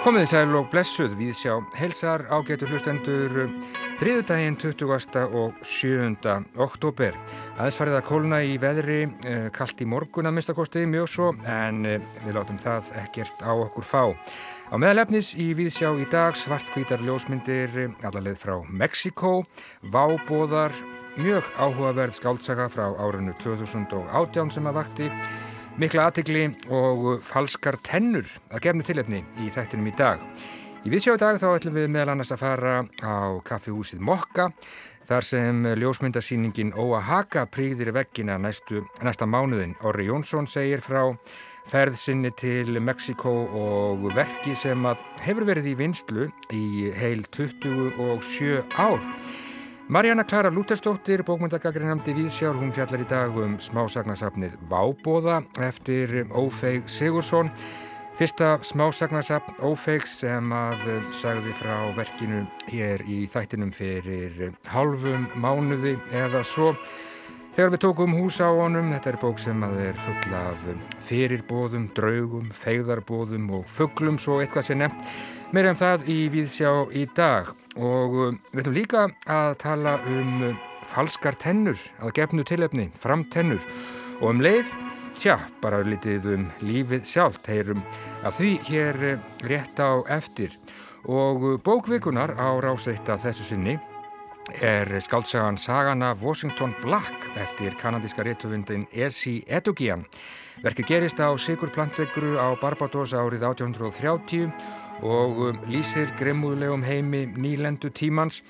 Komiði sæl og blessuð við sjá helsar ágætu hlustendur þriðudaginn 20. og 7. oktober. Aðeins farið að kólna í veðri, eh, kallt í morgun að minnstakosti mjög svo en eh, við látum það ekkert á okkur fá. Á meðalefnis í Víðsjá í dag svartkvítar ljósmyndir eh, allarleið frá Mexiko, vábóðar, mjög áhugaverð skáltsaga frá árinu 2018 sem að vakti mikla aðtikli og falskar tennur að gefnu tilefni í þættinum í dag. Í viðsjá í dag þá ætlum við meðal annars að fara á kaffihúsið Mokka þar sem ljósmyndasýningin Oaxaca príðir veggina næstu, næsta mánuðin. Orri Jónsson segir frá ferð sinni til Mexiko og verki sem hefur verið í vinstlu í heil 27 ár. Marjana Klara Lútersdóttir, bókmyndagagrinamdi Víðsjár, hún fjallar í dag um smásagnasafnið Vábóða eftir Ófeig Sigursson. Fyrsta smásagnasafn Ófeig sem að sagði frá verkinu hér í þættinum fyrir halvum mánuði eða svo. Þegar við tókum hús á honum, þetta er bók sem að er full af fyrirbóðum, draugum, feigðarbóðum og fugglum, svo eitthvað sé nefnt. Meira um það í Víðsjá í dag og um, við ætlum líka að tala um uh, falskar tennur að gefnu tilefni, framtennur og um leið, tja, bara litið um lífið sjálft, heyrum að því hér uh, rétt á eftir og uh, bókvikunar á rásveita þessu sinni er skaldsagan Sagana Washington Black eftir kanadíska réttuvindin Esi Edugian. Verkið gerist á Sigur Plantegru á Barbados árið 1830 og um, lýsir grimmúðlegum heimi nýlendu tímans.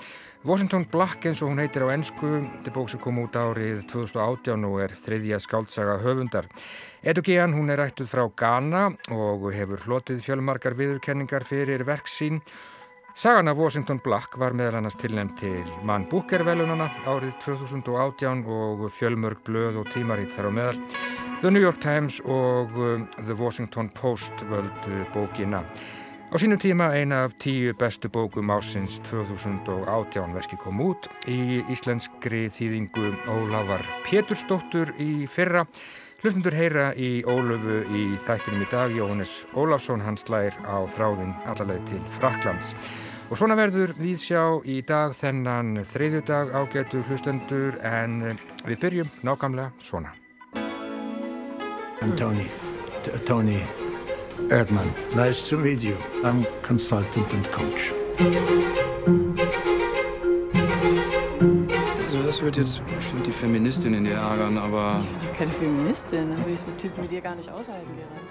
Washington Black eins og hún heitir á ennsku, þetta bók sem kom út árið 2018 og er þriðja skáldsaga höfundar. Edugian hún er ættuð frá Ghana og hefur hlotið fjölmarkar viðurkenningar fyrir verk sín. Sagan af Washington Black var meðal annars tilnæmt til mann Booker-velunana árið 2018 og fjölmörg blöð og tímaritt þar á meðal. The New York Times og um, The Washington Post völdu bókina. Á sínum tíma eina af tíu bestu bókum ásins 2018 verki kom út í íslenskri þýðingu Ólafar Pétursdóttur í fyrra. Hlustundur heyra í Ólöfu í þættinum í dag, Jóhannes Ólafsson, hans lær á þráðin allarleið til Fraklands. Og svona verður við sjá í dag þennan þreyðudag ágætu hlustendur en við byrjum nákvæmlega svona. I'm Tony. T Tony. Erdmann. Nice to meet you. I'm consultant and coach. Also das wird jetzt bestimmt die Feministin in dir ärgern, aber... Ich bin keine Feministin, dann würde ich so einen Typen wie dir gar nicht aushalten, Gerald.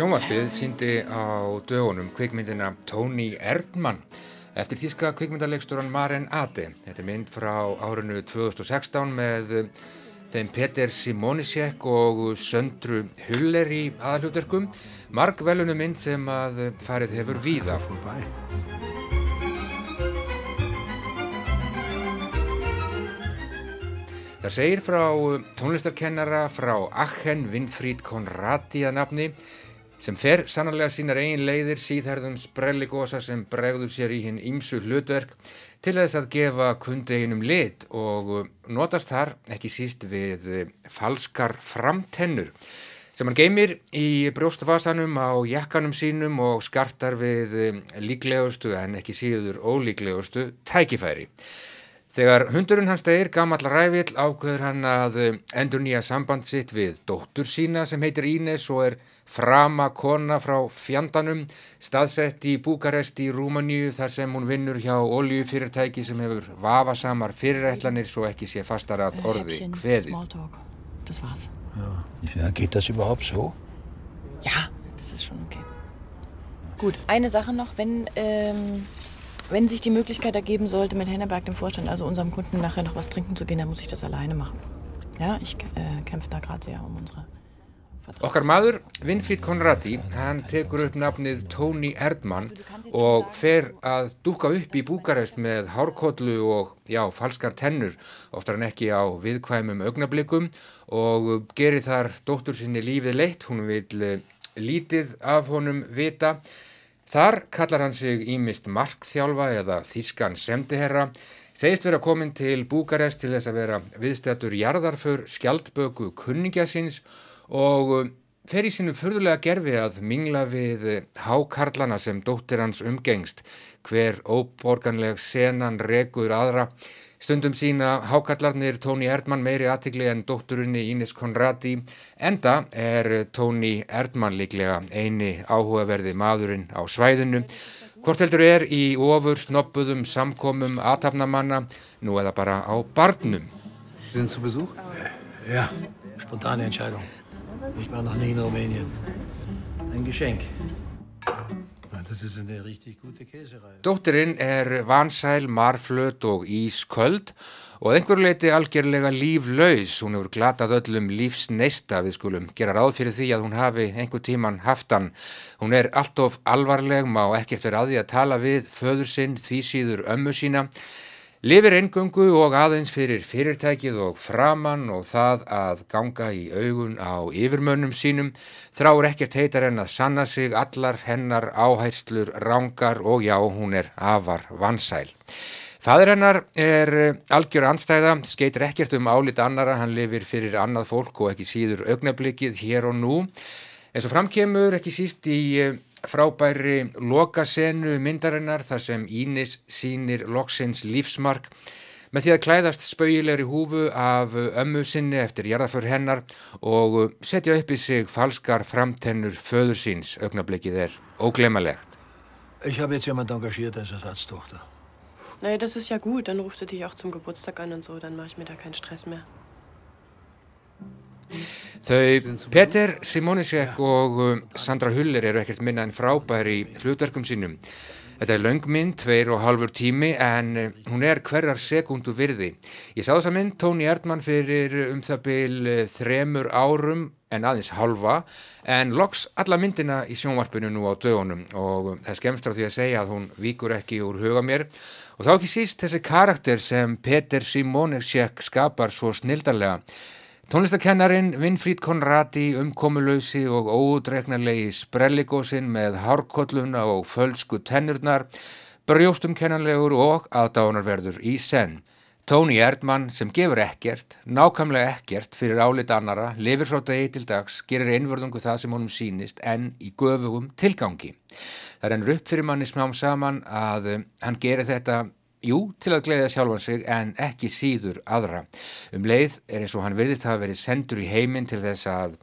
Sjónvarpið síndi á dögunum kvikmyndina Tony Erdmann eftir þíska kvikmyndarleikstúran Maren Ade. Þetta er mynd frá árinu 2016 með þeim Peter Simonisek og Söndru Huller í aðalhjóðverkum. Mark velunu mynd sem að farið hefur víða. Það segir frá tónlistarkennara frá Achen Winfried Konradi að nafni sem fer sannarlega sínar eigin leiðir síðherðum sprelligósa sem bregður sér í hinn ímsu hlutverk til þess að gefa kundeginum lit og notast þar ekki síst við falskar framtennur sem hann geymir í brjóstvasanum á jakkanum sínum og skartar við líklegustu en ekki síður ólíklegustu tækifæri. Þegar hundurinn hans degir gammal rævill ákveður hann að endur nýja samband sitt við dóttur sína sem heitir Ínes og er frama kona frá fjandanum staðsett í Búkarest í Rúmaníu þar sem hún vinnur hjá oljufyrirtæki sem hefur vafasamar fyrirætlanir svo ekki sé fastar að orði war's. Ja, geht das überhaupt so? Ja, das ist schon okay. Gut, eine Sache noch, wenn, ähm, wenn sich die Möglichkeit ergeben sollte, mit Henneberg, dem Vorstand, also unserem Kunden, nachher noch was trinken zu gehen, dann muss ich das alleine machen. Ja, ich äh, kämpfe da gerade sehr um unsere Okkar maður, Winfried Konradi, hann tekur upp nafnið Tony Erdmann og fer að dúka upp í Búkarest með hárkollu og, já, falskar tennur, oftar en ekki á viðkvæmum augnablikum og gerir þar dóttur sinni lífið leitt, hún vil eh, lítið af honum vita. Þar kallar hann sig ímist markþjálfa eða þískan semdiherra segist vera komin til Búkarest til þess að vera viðstættur jarðarför skjaldböku kunningasins og uh, fer í sínum fyrðulega gerfi að mingla við hákarlana sem dóttir hans umgengst, hver óborganleg senan regur aðra Stundum sína hákallarnir Tóni Erdmann meiri aðtikli en dótturinni Ínis Konradi. Enda er Tóni Erdmann líklega eini áhugaverði maðurinn á svæðinu. Hvort heldur er í ofur snoppuðum samkomum aðtapnamanna, nú eða bara á barnum. Sind zu Besuch? Ja, spontane Entscheidung. Ich war noch nie in Rumänien. Ein Geschenk. Das ist eine richtig gute Käserei. Dóttirinn er vansæl, marflöt og ísköld og einhver leiti algjörlega líflaus. Hún hefur glatað öllum lífsneista við skulum gera ráð fyrir því að hún hafi einhver tíman haftan. Hún er allt of alvarleg, má ekkert vera að því að tala við föður sinn, því síður ömmu sína. Livir eingöngu og aðeins fyrir fyrirtækið og framann og það að ganga í augun á yfirmönnum sínum þráur ekkert heitar en að sanna sig allar hennar áhætslur rángar og já, hún er afar vansæl. Fadur hennar er algjör anstæða, skeitir ekkert um álít annara, hann lifir fyrir annað fólk og ekki síður augnablikið hér og nú. En svo framkemur ekki síst í frábæri lokasenu myndarinnar þar sem Ínis sínir loksins lífsmark með því að klæðast spauilegri húfu af ömmu sinni eftir jarðaför hennar og setja upp í sig falskar framtennur föður síns augnablikið er óglemalegt. Ich habe jetzt jemand engagiert als Ersatztochter. Naja, das ist ja gut. Dann ruft er dich auch zum Geburtstag an und so. Dann mache ich mir da keinen Stress mehr. Þau Peter Simonisek og um, Sandra Huller eru ekkert minna en frábæri hlutverkum sínum. Þetta er löngmynd, tveir og halfur tími en uh, hún er hverjar sekundu virði. Ég sá þessa mynd Tóni Erdmann fyrir um það byl uh, þremur árum en aðeins halva en loks alla myndina í sjónvarpinu nú á dögunum og um, það er skemmst á því að segja að hún víkur ekki úr huga mér og þá ekki síst þessi karakter sem Peter Simonisek skapar svo snildarlega Tónlistakennarin Winfried Konradi umkomulausi og ódregnarlegi sprelligósin með hárkolluna og fölsku tennurnar, brjóstumkennanlegur og aðdánarverður í senn. Tóni Erdmann sem gefur ekkert, nákamlega ekkert fyrir álit annara, lifir frá degi til dags, gerir einvörðungu það sem honum sínist en í göfugum tilgangi. Það er enn upp fyrir manni smám saman að hann gerir þetta Jú, til að gleiða sjálfan sig en ekki síður aðra. Um leið er eins og hann virðist hafa verið sendur í heiminn til þess að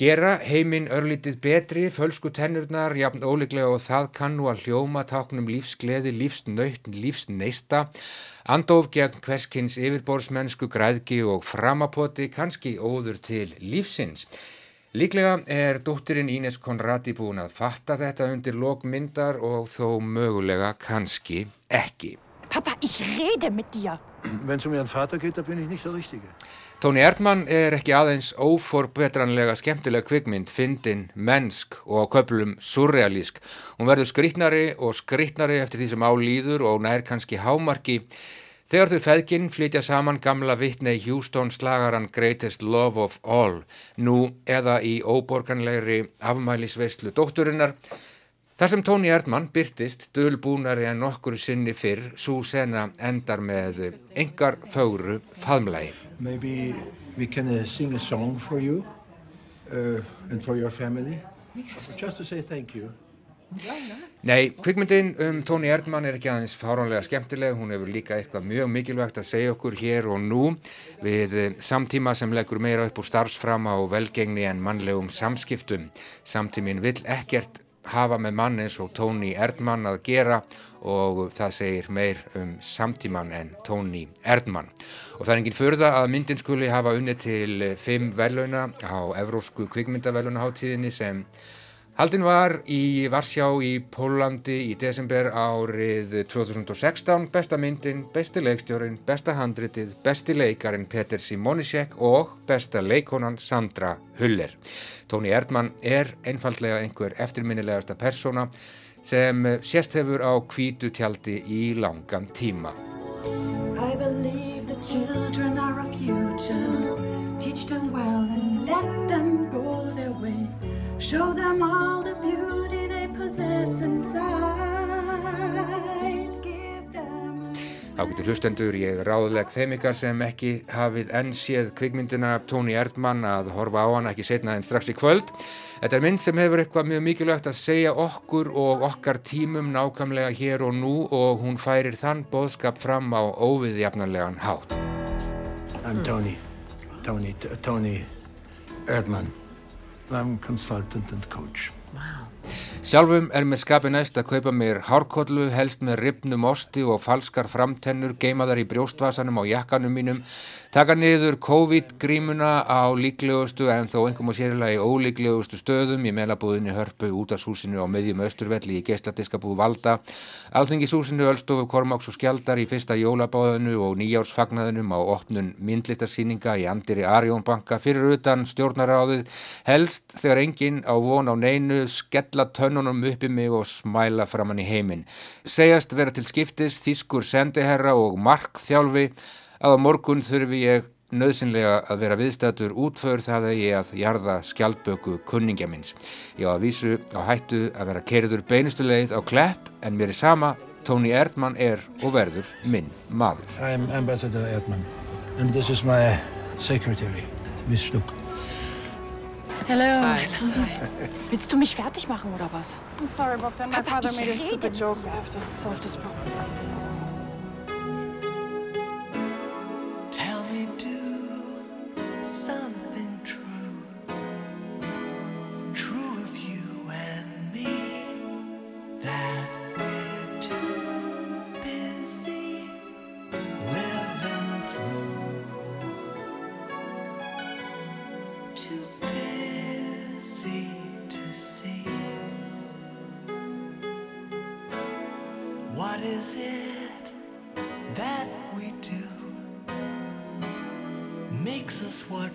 gera heiminn örlítið betri, fölsku tennurnar, jafn óleglega og það kann nú að hljóma táknum lífsgleði, lífsnöytn, lífsneista, andof gegn hverskins yfirborðsmennsku, græðki og framapoti, kannski óður til lífsins. Líklega er dóttirinn Ínes Konradi búin að fatta þetta undir lokmyndar og þó mögulega kannski ekki. Papa, ich rede mit dir. Wenn es um Ihren Vater geht, da bin ich nicht der Richtige. Tóni Erdmann er ekki aðeins óforbetranlega skemmtilega kvikmynd, fyndin, mennsk og á köplum surrealísk. Hún verður skrítnari og skrítnari eftir því sem álýður og nær kannski hámarki. Þegar þau feðginn flytja saman gamla vittnei Houston slagaran Greatest Love of All, nú eða í óborganlegri afmælisveistlu dótturinnar, Þar sem Tóni Erdmann byrtist dölbúnari en nokkur sinni fyrr, svo sena endar með engar fögru faðmlægi. Maybe we can uh, sing a song for you uh, and for your family. Just to say thank you. Nei, kvikmyndin um Tóni Erdmann er ekki aðeins fáránlega skemmtileg, hún hefur líka eitthvað mjög mikilvægt að segja okkur hér og nú við samtíma sem leggur meira upp úr starfsframa og velgengni en mannlegum samskiptum. Samtímin vill ekkert hafa með mann eins og Tóni Erdmann að gera og það segir meir um samtíman en Tóni Erdmann. Og það er enginn förða að myndin skuli hafa unni til fimm veluna á Evrósku kvikmyndavelunaháttíðinni sem Haldin var í Varsjá í Pólandi í desember árið 2016, besta myndin, besti leikstjórin, besta handritið, besti leikarin Peter Simonisek og besta leikonan Sandra Huller. Tóni Erdmann er einfallega einhver eftirminnilegasta persóna sem sérst hefur á kvítu tjaldi í langan tíma. I believe the children are our future. Teach them well and let them go their way. Show them all the beauty they possess inside. Give them Ágættir hlustendur, ég ráðleg þeim ykkar sem ekki hafið enn séð kvikmyndina Tóni Erdmann að horfa á hana ekki setna en strax í kvöld. Þetta er mynd sem hefur eitthvað mjög mikilvægt að segja okkur og okkar tímum nákvæmlega hér og nú og hún færir þann boðskap fram á óviðjafnarlegan hátt. I'm Tony. Tony, Tony Erdmann. I'm consultant and coach. Sjálfum er mér skapi næst að kaupa mér hárkollu, helst með ripnum osti og falskar framtennur, geima þar í brjóstvasanum á jakkanum mínum, taka niður COVID-grímuna á líklegustu en þó einhverjum og sérilega í ólíklegustu stöðum í meðlabúðinni hörpu útarsúsinu á meðjum östurvelli í geisladiskabúð Valda, alþingisúsinu Ölstofu, Kormáks og Skjaldar í fyrsta jólabáðinu og nýjársfagnaðinum á opnun myndlistarsýninga í Andiri Arjónbanka fyrir utan stjórnaráðið, helst þegar enginn á von á neinu skella tönnunum uppi mig og smæla framann í heiminn. Segjast vera til skiptis þýskur sendiherra og markþjálfi að á morgun þurfi ég nöðsynlega að vera viðstættur útför það að ég að jarða skjaldböku kunningja minns. Ég á að vísu á hættu að vera kerður beinustuleið á klepp en mér er sama, Tony Erdmann er og verður minn maður. I'm Ambassador Erdmann and this is my secretary, Miss Schnuck. Hello. Hi. Willst du mich fertig machen oder was? I'm sorry, Bogdan. My Aber father ich made a stupid joke. We have to solve this problem. Tell me, do something true, true of you and me, that What is it that we do? makes us what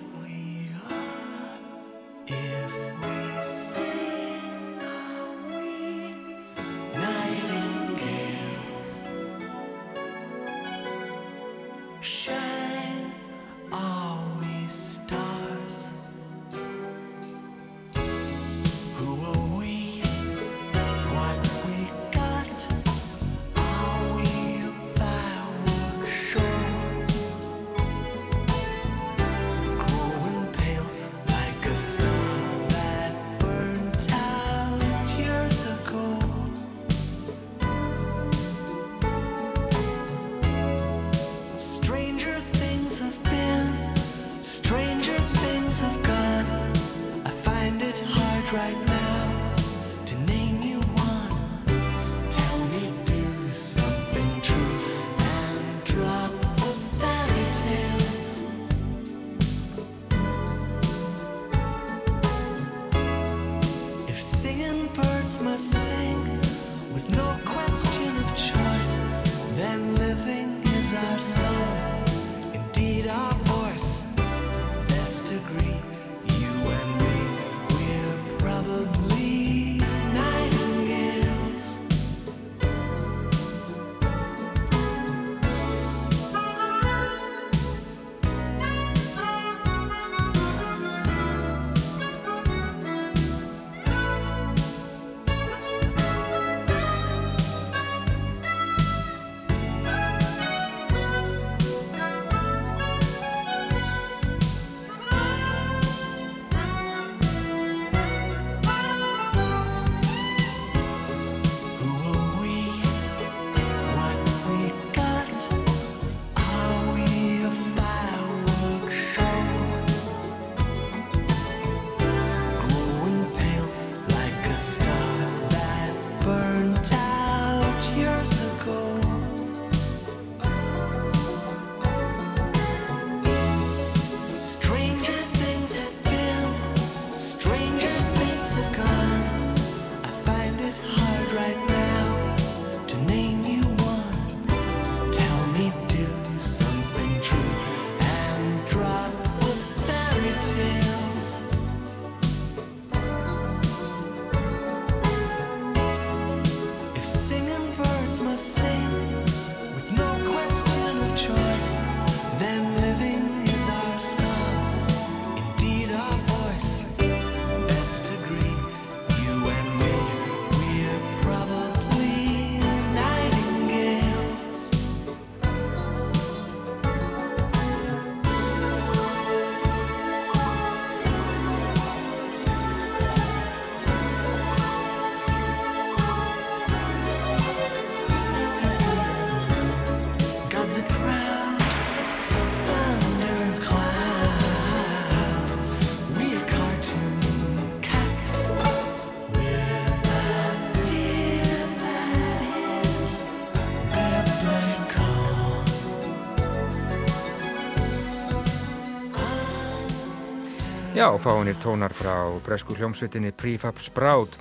Já, fáinir tónar frá bresku hljómsveitinni Prefab Sprout.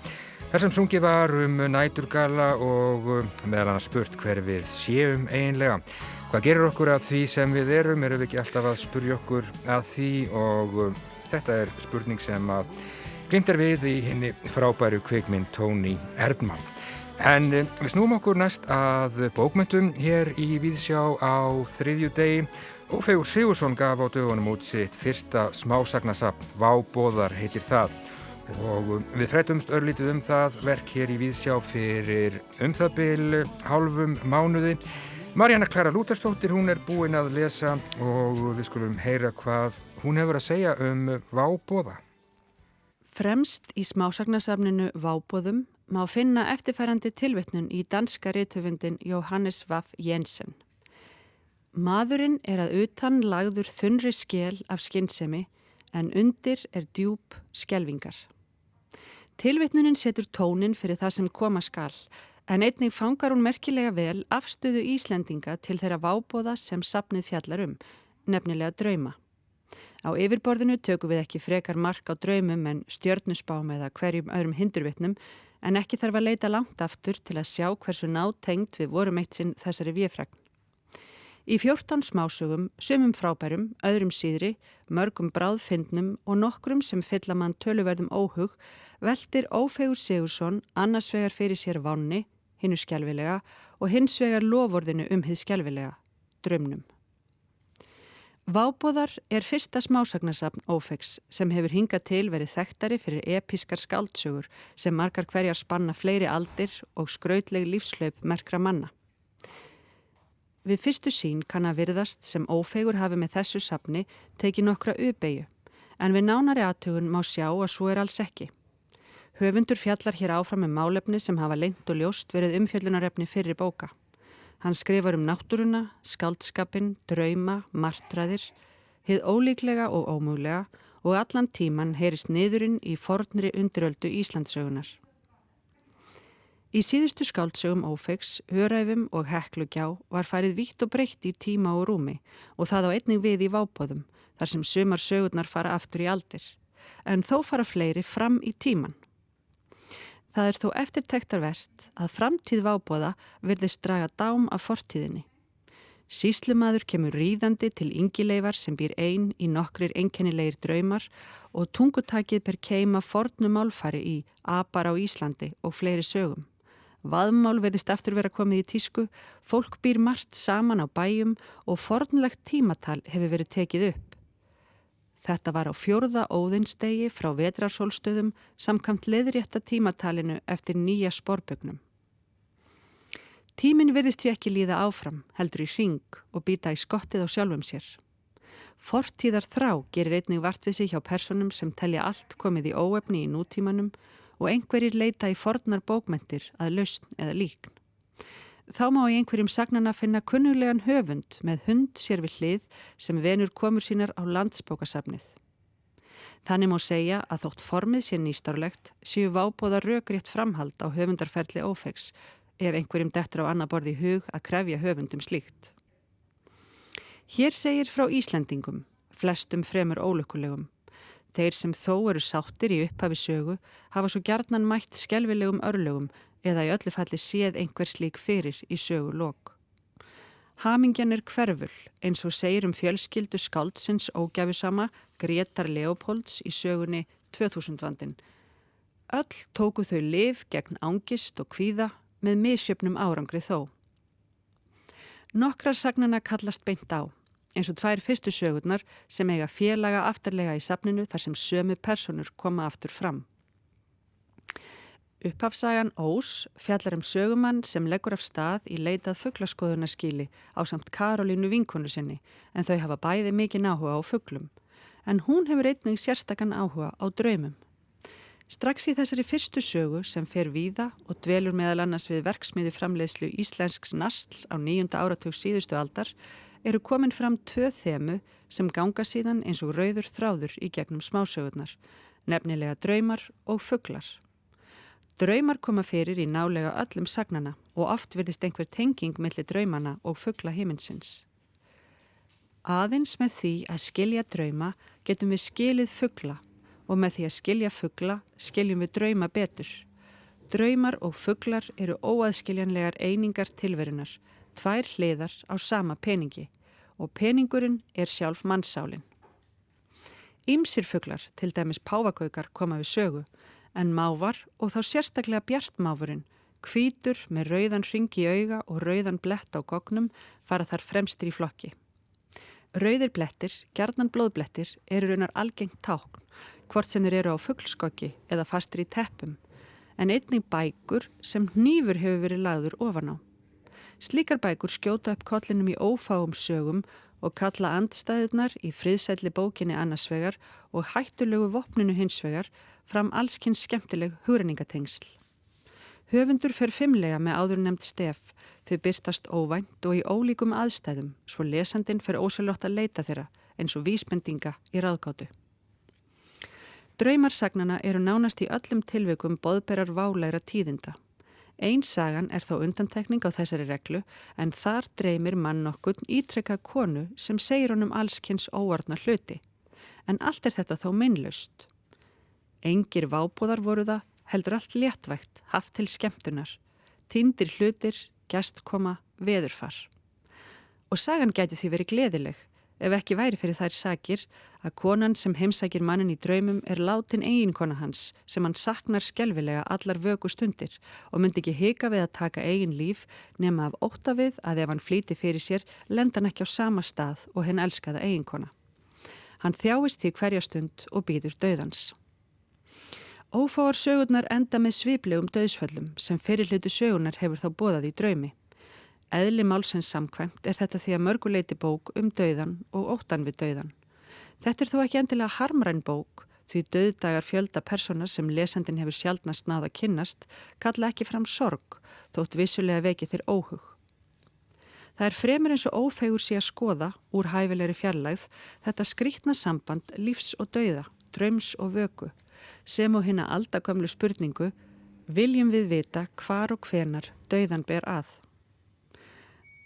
Þar sem sungið var um næturgala og um, meðal annars spurt hver við séum einlega. Hvað gerir okkur að því sem við erum? Erum við ekki alltaf að spurja okkur að því og um, þetta er spurning sem að glimt er við í henni frábæru kveikminn Tóni Erdmann. En um, við snúum okkur næst að bókmyndum hér í Víðsjá á þriðju degi og Fegur Sigursson gaf á dögunum út sitt fyrsta smásagnasapn Vábóðar heitir það. Og um, við frætumst örlítið um það verk hér í Víðsjá fyrir um það byl hálfum mánuði. Marjana Klara Lúterstóttir hún er búin að lesa og við skulum heyra hvað hún hefur að segja um Vábóða Fremst í smásagnasafninu Vábóðum má finna eftirfærandi tilvittnun í danska rithöfundin Johannes Vaff Jensen Maðurinn er að utan lagður þunri skél af skinnsemi en undir er djúb skjelvingar. Tilvitnunin setur tónin fyrir það sem koma skal en einnig fangar hún merkilega vel afstöðu Íslendinga til þeirra vábóða sem sapnið fjallar um, nefnilega drauma. Á yfirborðinu tökum við ekki frekar mark á draumum en stjörnusbám eða hverjum öðrum hindurvitnum en ekki þarf að leita langt aftur til að sjá hversu nátengt við vorum eitt sinn þessari viðfragn. Í fjórtán smásögum, sumum frábærum, öðrum síðri, mörgum bráðfindnum og nokkrum sem fylla mann töluverðum óhug, veldir Ófegur Sigursson annars vegar fyrir sér vanni, hinnu skjálfilega, og hins vegar lofvorðinu um hið skjálfilega, drömnum. Vábóðar er fyrsta smásagnasafn Ófegs sem hefur hingað til verið þekktari fyrir episkar skaldsögur sem margar hverjar spanna fleiri aldir og skrautleg lífslaup merkra manna. Við fyrstu sín kann að virðast sem ófegur hafi með þessu sapni tekið nokkra uppeyju, en við nánari aðtugun má sjá að svo er alls ekki. Höfundur fjallar hér áfram með um málefni sem hafa lengt og ljóst verið umfjöllunarefni fyrir bóka. Hann skrifar um náttúruna, skaldskapin, drauma, martræðir, hið ólíklega og ómúlega og allan tíman heyrist niðurinn í fornri undiröldu Íslandsögunar. Í síðustu skáldsögum ófegs, höræfum og heklugjá var farið vítt og breytt í tíma og rúmi og það á einning við í vábóðum þar sem sumar sögurnar fara aftur í aldir, en þó fara fleiri fram í tíman. Það er þó eftirtektarvert að framtíð vábóða verðist draga dám af fortíðinni. Síslumadur kemur ríðandi til yngileifar sem býr einn í nokkrir einkennilegir draumar og tungutakið per keima fornum álfari í Apar á Íslandi og fleiri sögum. Vaðmál verðist aftur vera komið í tísku, fólk býr margt saman á bæjum og fornlegt tímatal hefur verið tekið upp. Þetta var á fjórða óðinstegi frá vetrarsólstöðum samkamt leðrétta tímatalinu eftir nýja sporbögnum. Tímin verðist við ekki líða áfram, heldur í ring og býta í skottið á sjálfum sér. Fortíðar þrá gerir einnig vart við sig hjá personum sem telja allt komið í óefni í nútímanum og einhverjir leita í fornar bókmentir að lausn eða líkn. Þá má í einhverjum sagnana finna kunnulegan höfund með hund sér við hlið sem venur komur sínar á landsbókasafnið. Þannig má segja að þótt formið sé nýstárlegt séu vábóða rökriðt framhald á höfundarferðli ófegs ef einhverjum dettur á annar borði hug að krefja höfundum slíkt. Hér segir frá Íslandingum, flestum fremur ólökulegum, Þeir sem þó eru sáttir í upphafi sögu hafa svo gjarnan mætt skjálfilegum örlögum eða í öllu falli séð einhver slík fyrir í sögu lok. Hamingjan er hverful eins og segir um fjölskyldu skáldsins ógjafusama Gretar Leopolds í sögunni 2000 vandin. Öll tóku þau liv gegn ángist og kvíða með misjöfnum árangri þó. Nokkrar sagnana kallast beint á eins og tvær fyrstu sögurnar sem eiga félaga aftarlega í safninu þar sem sömu personur koma aftur fram. Upphafsagan Ós fjallar um sögumann sem leggur af stað í leitað fugglaskoðunarskíli á samt Karolínu vinkonu sinni en þau hafa bæði mikið áhuga á fugglum. En hún hefur einnig sérstakann áhuga á draumum. Strax í þessari fyrstu sögu sem fer víða og dvelur meðal annars við verksmiði framleiðslu Íslensks Nastls á nýjunda áratug síðustu aldar eru komin fram tvö þemu sem ganga síðan eins og rauður þráður í gegnum smásögurnar, nefnilega draumar og fugglar. Draumar koma fyrir í nálega öllum sagnana og oft virðist einhver tenging millir draumana og fuggla himinsins. Aðeins með því að skilja drauma getum við skilið fuggla og með því að skilja fuggla skiljum við drauma betur. Draumar og fugglar eru óaðskiljanlegar einingar tilverunar, tvær hliðar á sama peningi og peningurinn er sjálf mannsálinn. Ímsir fugglar, til dæmis páfagaukar, koma við sögu, en mávar og þá sérstaklega bjartmáfurinn, kvítur með rauðan ringi í auga og rauðan blett á gognum fara þar fremstir í flokki. Rauðir blettir, gerðnan blóðblettir, eru raunar algengt tákn, hvort sem þeir eru á fugglskokki eða fastir í teppum, en einnig bækur sem nýfur hefur verið lagður ofan á. Slíkar bækur skjóta upp kollinum í ófáum sögum og kalla andstæðunar í friðsætli bókinni annarsvegar og hættulegu vopninu hinsvegar fram allskinn skemmtileg hugrenningatengsl. Höfundur fer fimmlega með áður nefnd stef, þau byrtast óvænt og í ólíkum aðstæðum, svo lesandin fer ósælótt að leita þeirra eins og vísbendinga í ráðgátu. Draumarsagnana eru nánast í öllum tilveikum boðberar válegra tíðinda. Einn sagan er þó undantekning á þessari reglu en þar dreymir mann nokkur ítrekka konu sem segir honum allskynns óvarnar hluti. En allt er þetta þó minnlaust. Engir vábúðar voru það, heldur allt léttvægt, haft til skemmtunar. Tindir hlutir, gestkoma, veðurfar. Og sagan gæti því verið gleðileg ef ekki væri fyrir þær sakir að konan sem heimsækir mannin í draumum er látin eiginkona hans sem hann saknar skjelvilega allar vögu stundir og myndi ekki hika við að taka eigin líf nema af óta við að ef hann flíti fyrir sér lenda hann ekki á sama stað og henn elskaða eiginkona. Hann þjáist því hverja stund og býður döðans. Ófáar sögurnar enda með sviplegum döðsföllum sem fyrir hlutu sögurnar hefur þá bóðað í draumi. Eðli málsins samkvæmt er þetta því að mörguleiti bók um dauðan og óttan við dauðan. Þetta er þó ekki endilega harmræn bók því döðdagar fjölda persóna sem lesendin hefur sjálfnast náða kynnast kalla ekki fram sorg þótt vissulega veki þér óhug. Það er fremur eins og ófegur sé að skoða úr hæfilegri fjarlægð þetta skrítna samband lífs og dauða, dröms og vöku sem og hérna aldakömmlu spurningu viljum við vita hvar og hvenar dauðan ber að.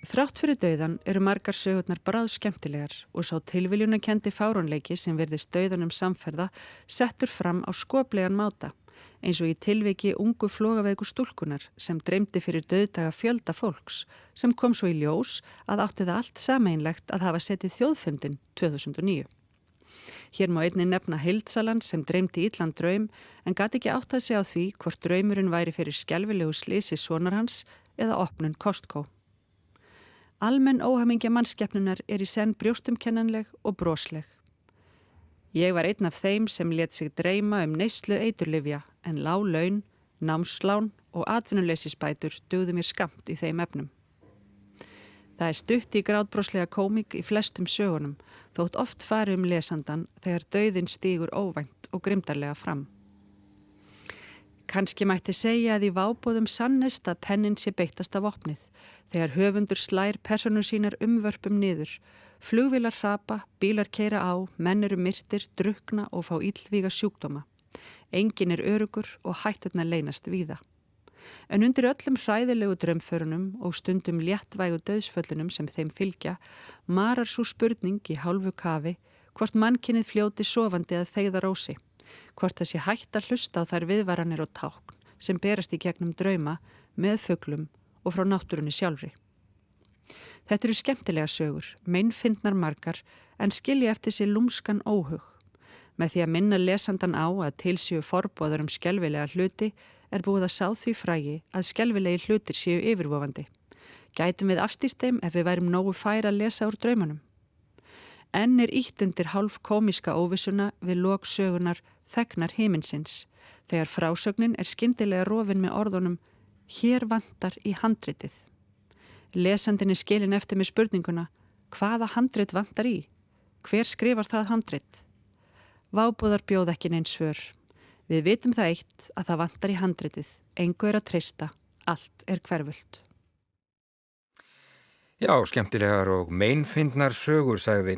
Þrátt fyrir dauðan eru margar sögurnar bráð skemmtilegar og sá tilviljunakendi fárónleiki sem verðist dauðanum samferða settur fram á skoplegan máta eins og í tilviki ungu flogaveiku stúlkunar sem dreymdi fyrir dauðdaga fjölda fólks sem kom svo í ljós að átti það allt sameinlegt að hafa setið þjóðfundin 2009. Hér má einni nefna Hildsalan sem dreymdi Ítland draum en gati ekki átt að segja á því hvort draumurinn væri fyrir skjálfilegu slisi sonar hans eða opnun Kostkó. Almenn óhamingja mannskeppnunar er í senn brjóstumkennanleg og brosleg. Ég var einn af þeim sem let sig dreyma um neyslu eiturlifja en lág laun, námslán og atvinnuleysisbætur dögðu mér skamt í þeim efnum. Það er stutt í grádbroslega komik í flestum sögunum þótt oft fari um lesandan þegar döðin stýgur óvænt og grimdarlega fram. Kanski mætti segja að í vábóðum sannest að pennin sé beittast af opnið þegar höfundur slær personu sínar umvörpum niður, flugvilar hrapa, bílar keira á, menn eru myrtir, drukna og fá íllvíga sjúkdóma. Engin er örugur og hætturna leynast víða. En undir öllum hræðilegu drömförunum og stundum léttvægu döðsföllunum sem þeim fylgja, marar svo spurning í hálfu kafi hvort mannkinnið fljóti sofandi að feyða rósi hvort sé hægt að hlusta á þær viðvaranir og tákn sem berast í gegnum drauma með föglum og frá náttúrunni sjálfri. Þetta eru skemmtilega sögur, meinfindnar margar en skilja eftir sér lúmskan óhug. Með því að minna lesandan á að tilsíu forbóðar um skjálfilega hluti er búið að sá því frægi að skjálfilegi hlutir séu yfirvofandi. Gætum við afstýrt þeim ef við værim nógu færa að lesa úr draumanum. Enn er ítt undir hálf komiska óvissuna við lóksögunar þegnar heiminsins þegar frásögnin er skindilega rofin með orðunum hér vantar í handritið. Lesandin er skilin eftir með spurninguna hvaða handrit vantar í? Hver skrifar það handrit? Vábúðar bjóð ekki neins svör. Við vitum það eitt að það vantar í handritið. Engu er að treysta. Allt er hverfult. Já, skemmtilegar og meinfindnar sögur, sagði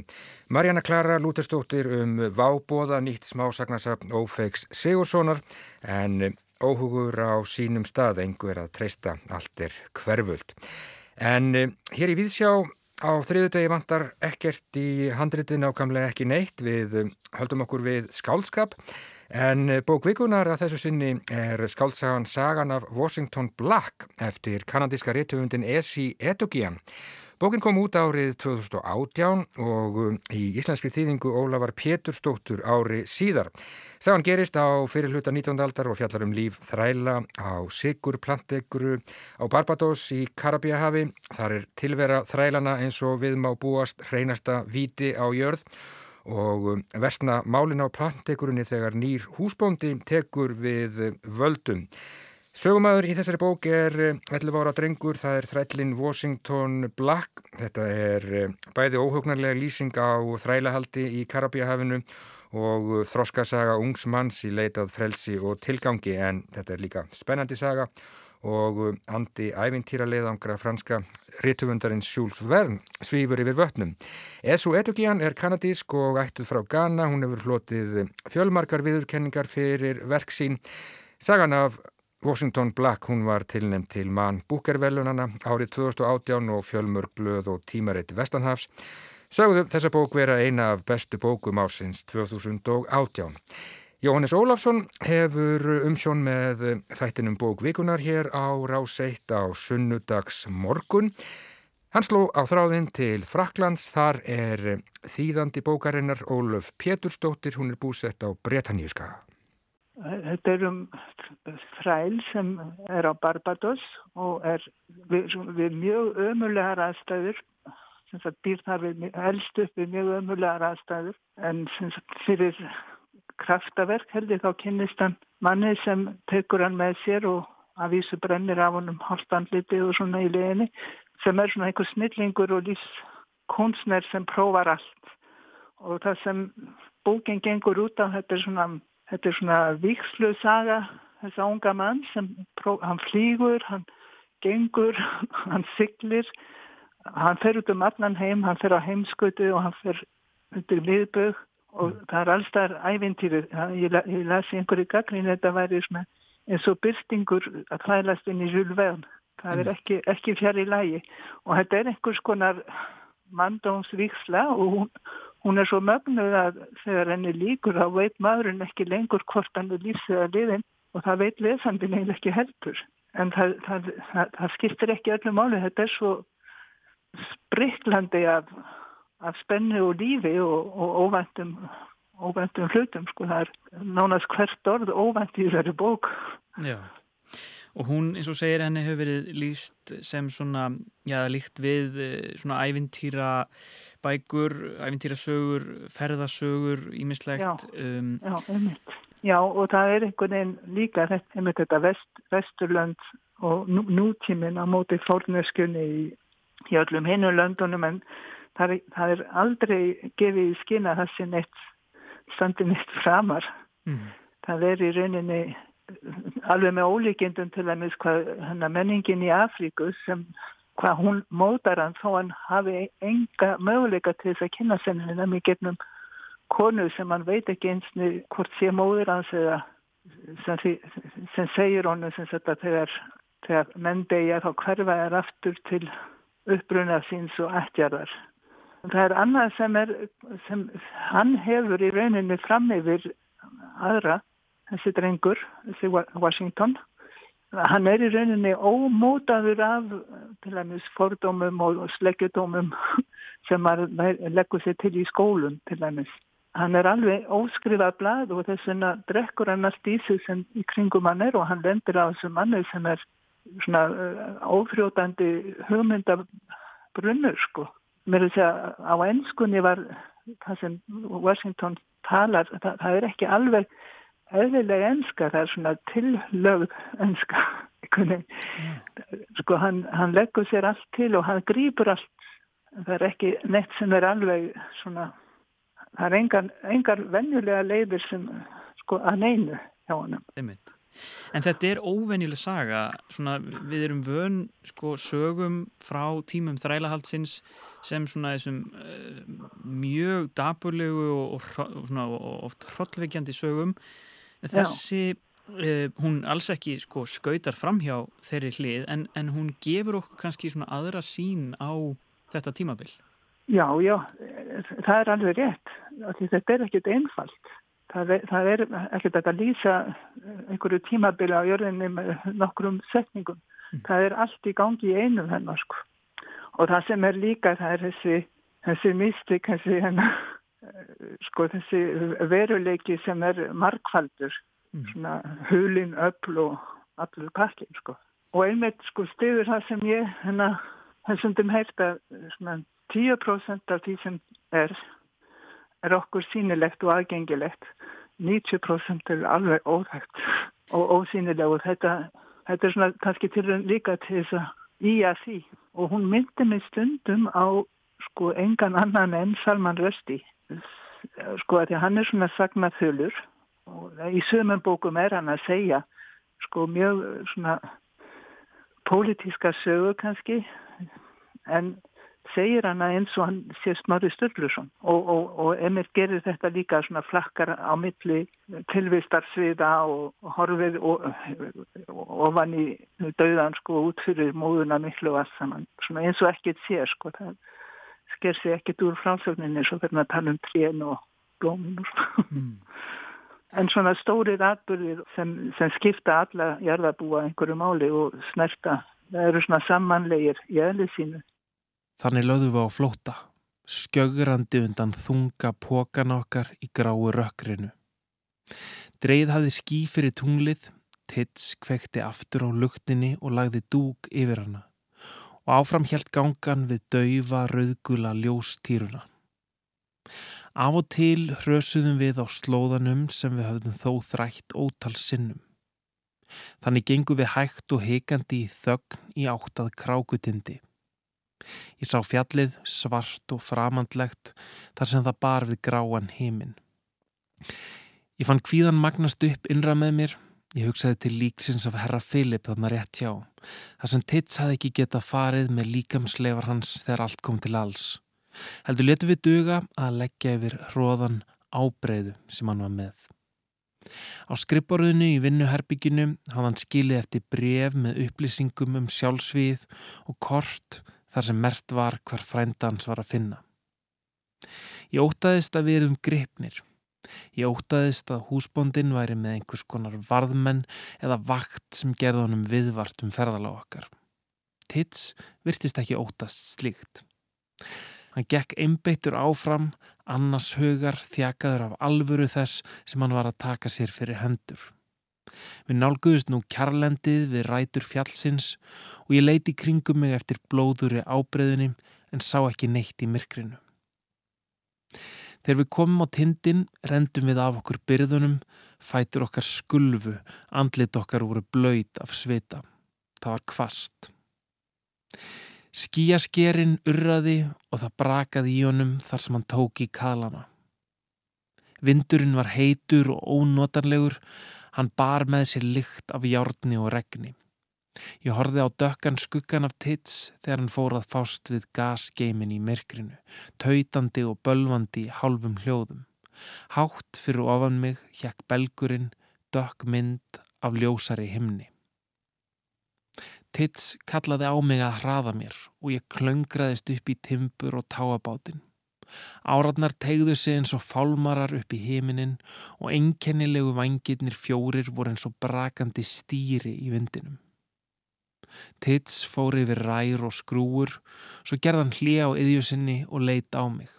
Marjana Klara Lúterstóttir um vábóða nýtt smásagnasafn Ófeiks Sigurssonar en óhugur á sínum stað engur að treysta allt er hverfult. En eh, hér í Víðsjá á þriðu degi vantar ekkert í handritið nákvæmlega ekki neitt við um, höldum okkur við skálskap en uh, bók vikunar að þessu sinni er skálsagan Sagan af Washington Black eftir kanadíska réttöfundin Esi Edogian Bókin kom út árið 2018 og um, í íslenskri þýðingu Ólafar Péturstóttur ári síðar. Sagan gerist á fyrirluta 19. aldar og fjallar um líf þræla á Sigur planteguru á Barbados í Karabíahafi. Þar er tilvera þrælana eins og við má búast hreinasta viti á jörð og um, versna málin á plantegurunni þegar nýr húsbóndi tekur við völdum. Sögumæður í þessari bók er 11 ára drengur, það er þrællin Washington Black. Þetta er bæði óhugnarlega lýsing á þrælahaldi í Karabíahafinu og þroskasaga ungs manns í leitað frelsi og tilgangi en þetta er líka spennandi saga og andi ævintýra leiðangra franska rítufundarins Jules Verne svífur yfir vötnum. Esu Etugian er kanadísk og ættuð frá Ghana, hún hefur flotið fjölmarkar viðurkenningar fyrir verk sín. Sagan af Washington Black, hún var tilnæmt til mann búkervelunana árið 2018 og fjölmörg blöð og tímaritt Vestanhafs. Sögðu þessa bók vera eina af bestu bókum ásins 2018. Jóhannes Ólafsson hefur umsjón með þættinum bókvikunar hér á Ráseitt á sunnudags morgun. Hann sló á þráðinn til Fraklands, þar er þýðandi bókarinnar Ólöf Pétursdóttir, hún er búsett á Bretaníuskaga. Þetta er um þræl sem er á Barbados og er við, við mjög ömulegar aðstæður sem býr þar við helst upp við mjög ömulegar aðstæður en fyrir kraftaverk held ég þá kynnist hann manni sem tekur hann með sér og að vísu brennir af honum hálfstandliti og svona í leginni sem er svona einhver snillingur og lífskunstner sem prófar allt. Og það sem bókinn gengur út á þetta er svona Þetta er svona vikslu saga þessa unga mann sem hann flýgur, hann gengur, hann siglir, hann fer út um allan heim, hann fer á heimskutu og hann fer undir viðbögg og það er allstar ævintýrið. Ég, ég lasi einhverju gaggrín þetta væri svona eins og byrstingur að hælast inn í Júlverðn. Það er ekki, ekki fjær í lægi og þetta er einhvers konar manndómsvíksla og hún Hún er svo mögnuð að þegar henni líkur þá veit maðurinn ekki lengur hvort hann er lífsöða liðin og það veit lesandin eiginlega ekki heldur. En það, það, það, það skiptir ekki öllu máli. Þetta er svo spriklandi af, af spennu og lífi og, og óvæntum, óvæntum hlutum. Sko. Það er nánast hvert orð óvænt í þessari bók. Já. Og hún, eins og segir, henni hefur verið líst sem svona, já, líkt við eh, svona ævintýra bækur, ævintýrasögur, ferðasögur, ímislegt. Já, um, já, einmitt. Já, og það er einhvern veginn líka einmitt þetta vest, vesturlönd og nú, nútíminn á móti fórnöskunni í, í öllum hinu löndunum en það er, það er aldrei gefið í skina þessi neitt standi neitt framar. Mm. Það er í rauninni alveg með ólíkindum til að minnst hvað menningin í Afríku sem hvað hún mótar hann þó hann hafi enga möguleika til þess að kynna senninni nefnir getnum konu sem hann veit ekki einsni hvort sé móður hans eða sem, sem segir honum sem þetta þegar, þegar menn degja þá hverfa er aftur til uppbruna síns og ættjarðar. Það er annað sem, er, sem hann hefur í rauninni fram yfir aðra þessi drengur, þessi Washington. Hann er í rauninni ómótaður af til dæmis fordómum og sleggjudómum sem leggur sér til í skólun til dæmis. Hann er alveg óskrifað blad og þess vegna drekkur hann allt í sig sem í kringum hann er og hann lendir á þessu manni sem er svona ófrjótandi hugmyndabrunnur sko. Mér er að segja á ennskunni var það sem Washington talar, það, það er ekki alveg eðlilega enska, það er svona tillögð enska mm. sko hann, hann leggur sér allt til og hann grýpur allt. Það er ekki neitt sem er alveg svona það er engar, engar venjulega leiðir sem sko að neinu hjá hann En þetta er óvenjuleg saga. Svona við erum vön sko sögum frá tímum þrælahaldsins sem svona þessum uh, mjög daburlegu og, og, og, og oft hrollveikjandi sögum þessi uh, hún alls ekki sko, skautar fram hjá þeirri hlið en, en hún gefur okkur kannski svona aðra sín á þetta tímabil? Já, já, það er alveg rétt. Þetta er ekkit einfalt. Það er, það er ekkert að lýsa einhverju tímabili á jörðinni með nokkrum setningum. Mm. Það er allt í gangi í einu þennar sko. Og það sem er líka það er þessi, þessi mystik, þessi, hennar, sko, þessi veruleiki sem er markfaldur, mm. svona hulin, öll og allur pakkin sko. Og einmitt sko stiður það sem ég hennar þessum að svona 10% af því sem er, er okkur sínilegt og aðgengilegt. 90% er alveg óþægt og ósýnileg og þetta, þetta er svona kannski til líka til þess að í að því. Og hún myndi mig stundum á sko engan annan enn Salman Rösti. Sko að því að hann er svona sagnaþölur og í sömum bókum er hann að segja sko mjög svona pólitíska sögu kannski en segir hana eins og hann sé Snorri Sturluson og, og, og Emil gerir þetta líka svona flakkar á milli tilvistarsviða og, og horfið ofan í dauðan sko út fyrir móðuna miklu að saman svona eins og ekkert sé sko það sker sig ekkert úr frásögninni svo fyrir að tala um trén og blómin sko. mm. en svona stórir atbyrðir sem, sem skipta alla jarðabúa einhverju máli og snerta það eru svona samanlegir í eðlið sínu Þannig lögðum við á flóta, skjögrandi undan þunga pókan okkar í gráu rökkrinu. Dreið hafði ský fyrir tunglið, Tits kvekti aftur á luktinni og lagði dúk yfir hana og áfram helt gangan við daufa rauðgula ljóstýruna. Af og til hrösuðum við á slóðanum sem við höfðum þó þrætt ótal sinnum. Þannig gengum við hægt og heikandi í þögn í áttað krákutindi. Ég sá fjallið svart og framandlegt þar sem það bar við gráan heiminn. Ég fann kvíðan magnast upp innra með mér. Ég hugsaði til líksins af herra Filip þarna rétt hjá. Þar sem Tits hafði ekki getað farið með líkamsleifar hans þegar allt kom til alls. Heldur letu við duga að leggja yfir hróðan ábreyðu sem hann var með. Á skrippborðinu í vinnuherbygginu hafði hann skilið eftir bref með upplýsingum um sjálfsvíð og kort þar sem mert var hvar frændans var að finna. Ég ótaðist að við erum gripnir. Ég ótaðist að húsbóndin væri með einhvers konar varðmenn eða vakt sem gerði honum viðvart um ferðala okkar. Tits virtist ekki ótast slíkt. Hann gekk einbeittur áfram, annars hugar þjakaður af alvöru þess sem hann var að taka sér fyrir hendur. Við nálguðust nú kjarlendið við rætur fjallsins og ég leiti kringum mig eftir blóðuri ábreyðunum en sá ekki neitt í myrkrinu. Þegar við komum á tindin rendum við af okkur byrðunum, fætur okkar skulfu, andlit okkar voru blöyt af svita. Það var kvast. Skíaskerinn urraði og það brakaði í honum þar sem hann tók í kalana. Vindurinn var heitur og ónotanlegur Hann bar með sér lykt af hjárni og regni. Ég horfið á dökkan skuggan af tits þegar hann fór að fást við gasgeimin í myrkrinu, tautandi og bölvandi hálfum hljóðum. Hátt fyrir ofan mig hjekk belgurinn dökk mynd af ljósari himni. Tits kallaði á mig að hraða mér og ég klöngraðist upp í timbur og táabátinn. Áratnar tegðu sig eins og fálmarar upp í heiminin og einkennilegu vangirnir fjórir voru eins og brakandi stýri í vindinum. Tits fór yfir rær og skrúur, svo gerðan hlýja á yðjusinni og leit á mig.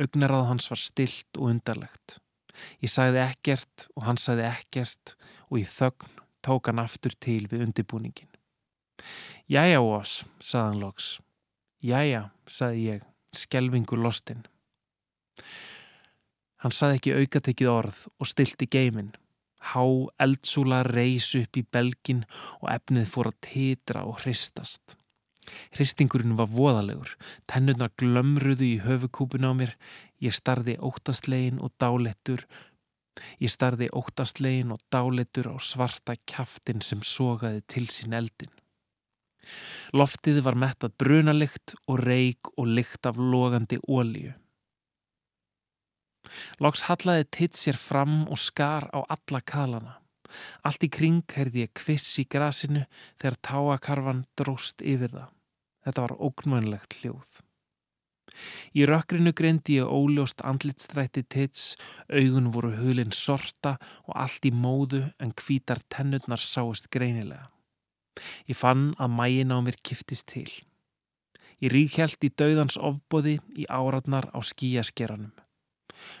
Ögnarað hans var stilt og undarlegt. Ég sagði ekkert og hann sagði ekkert og í þögn tók hann aftur til við undibúningin. Jæja, Ós, sagðan loks. Jæja, sagði ég skelvingu lostinn. Hann saði ekki aukatekið orð og stilti geimin. Há eldsúla reys upp í belgin og efnið fór að titra og hristast. Hristingurinn var voðalegur, tennurnar glömruðu í höfukúpun á mér, ég starði óttastlegin og dálettur, ég starði óttastlegin og dálettur á svarta kjaftin sem sogaði til sín eldin. Loftið var mettað brunalikt og reik og likt af logandi ólíu. Lóks hallaði titt sér fram og skar á alla kalana. Allt í kring heyrði ég kviss í grasinu þegar táakarfan dróst yfir það. Þetta var ógnvænlegt hljóð. Í rökkrinu greindi ég óljóst andlitstrætti tits, augun voru hulinn sorta og allt í móðu en hvítar tennurnar sáist greinilega. Ég fann að mægin á mér kiftist til. Ég ríkjælt í dauðans ofbóði í áratnar á skíaskeranum.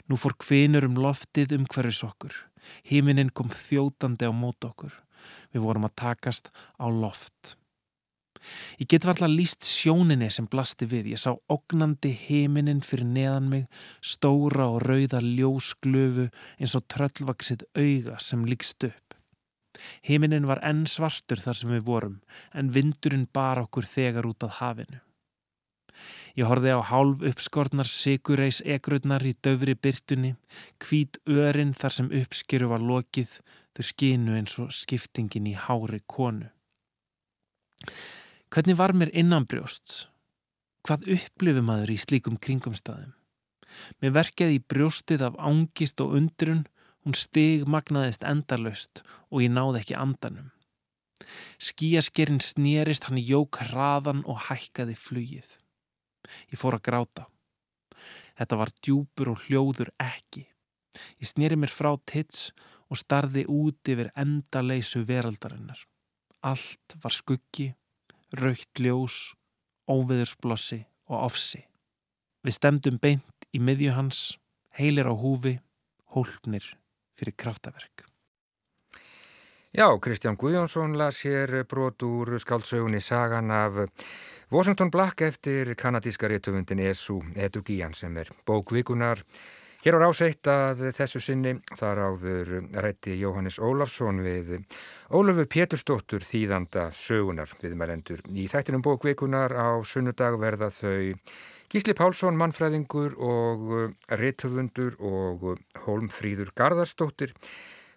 Nú fór kvinur um loftið um hverjus okkur. Híminin kom þjótandi á mót okkur. Við vorum að takast á loft. Ég get varla líst sjóninni sem blasti við. Ég sá ognandi heiminin fyrir neðan mig, stóra og rauða ljósglöfu eins og tröllvaksið auga sem líkst upp. Heiminin var enn svartur þar sem við vorum, en vindurinn bar okkur þegar út af hafinu. Ég horfið á hálf uppskortnar sigureis egrurnar í döfri byrtunni, hvít örin þar sem uppskeru var lokið, þau skinu eins og skiptingin í hári konu. Hvernig var mér innanbrjósts? Hvað upplifum maður í slíkum kringumstæðum? Mér verkeði í brjóstið af ángist og undrun, hún stig magnaðist endarlaust og ég náði ekki andanum. Skíaskerinn snýrist, hann jók hraðan og hækkaði flugið. Ég fór að gráta. Þetta var djúpur og hljóður ekki. Ég snýri mér frá tits og starði út yfir endaleysu veraldarinnar. Allt var skuggi raukt ljós, óveðursblossi og ofsi. Við stemdum beint í miðju hans, heilir á húfi, hólpnir fyrir kraftaverk. Já, Kristján Guðjónsson las hér brot úr skáldsögunni Sagan af Washington Black eftir kanadíska réttöfundin Esu Edugian sem er bókvíkunar Hér var áseitt að þessu sinni þar áður rætti Jóhannes Ólafsson við Ólafur Pétursdóttur þýðanda sögunar viðmælendur. Í þættinum bókveikunar á sunnudag verða þau Gísli Pálsson, mannfræðingur og réttöfundur og Holmfríður Garðarsdóttir,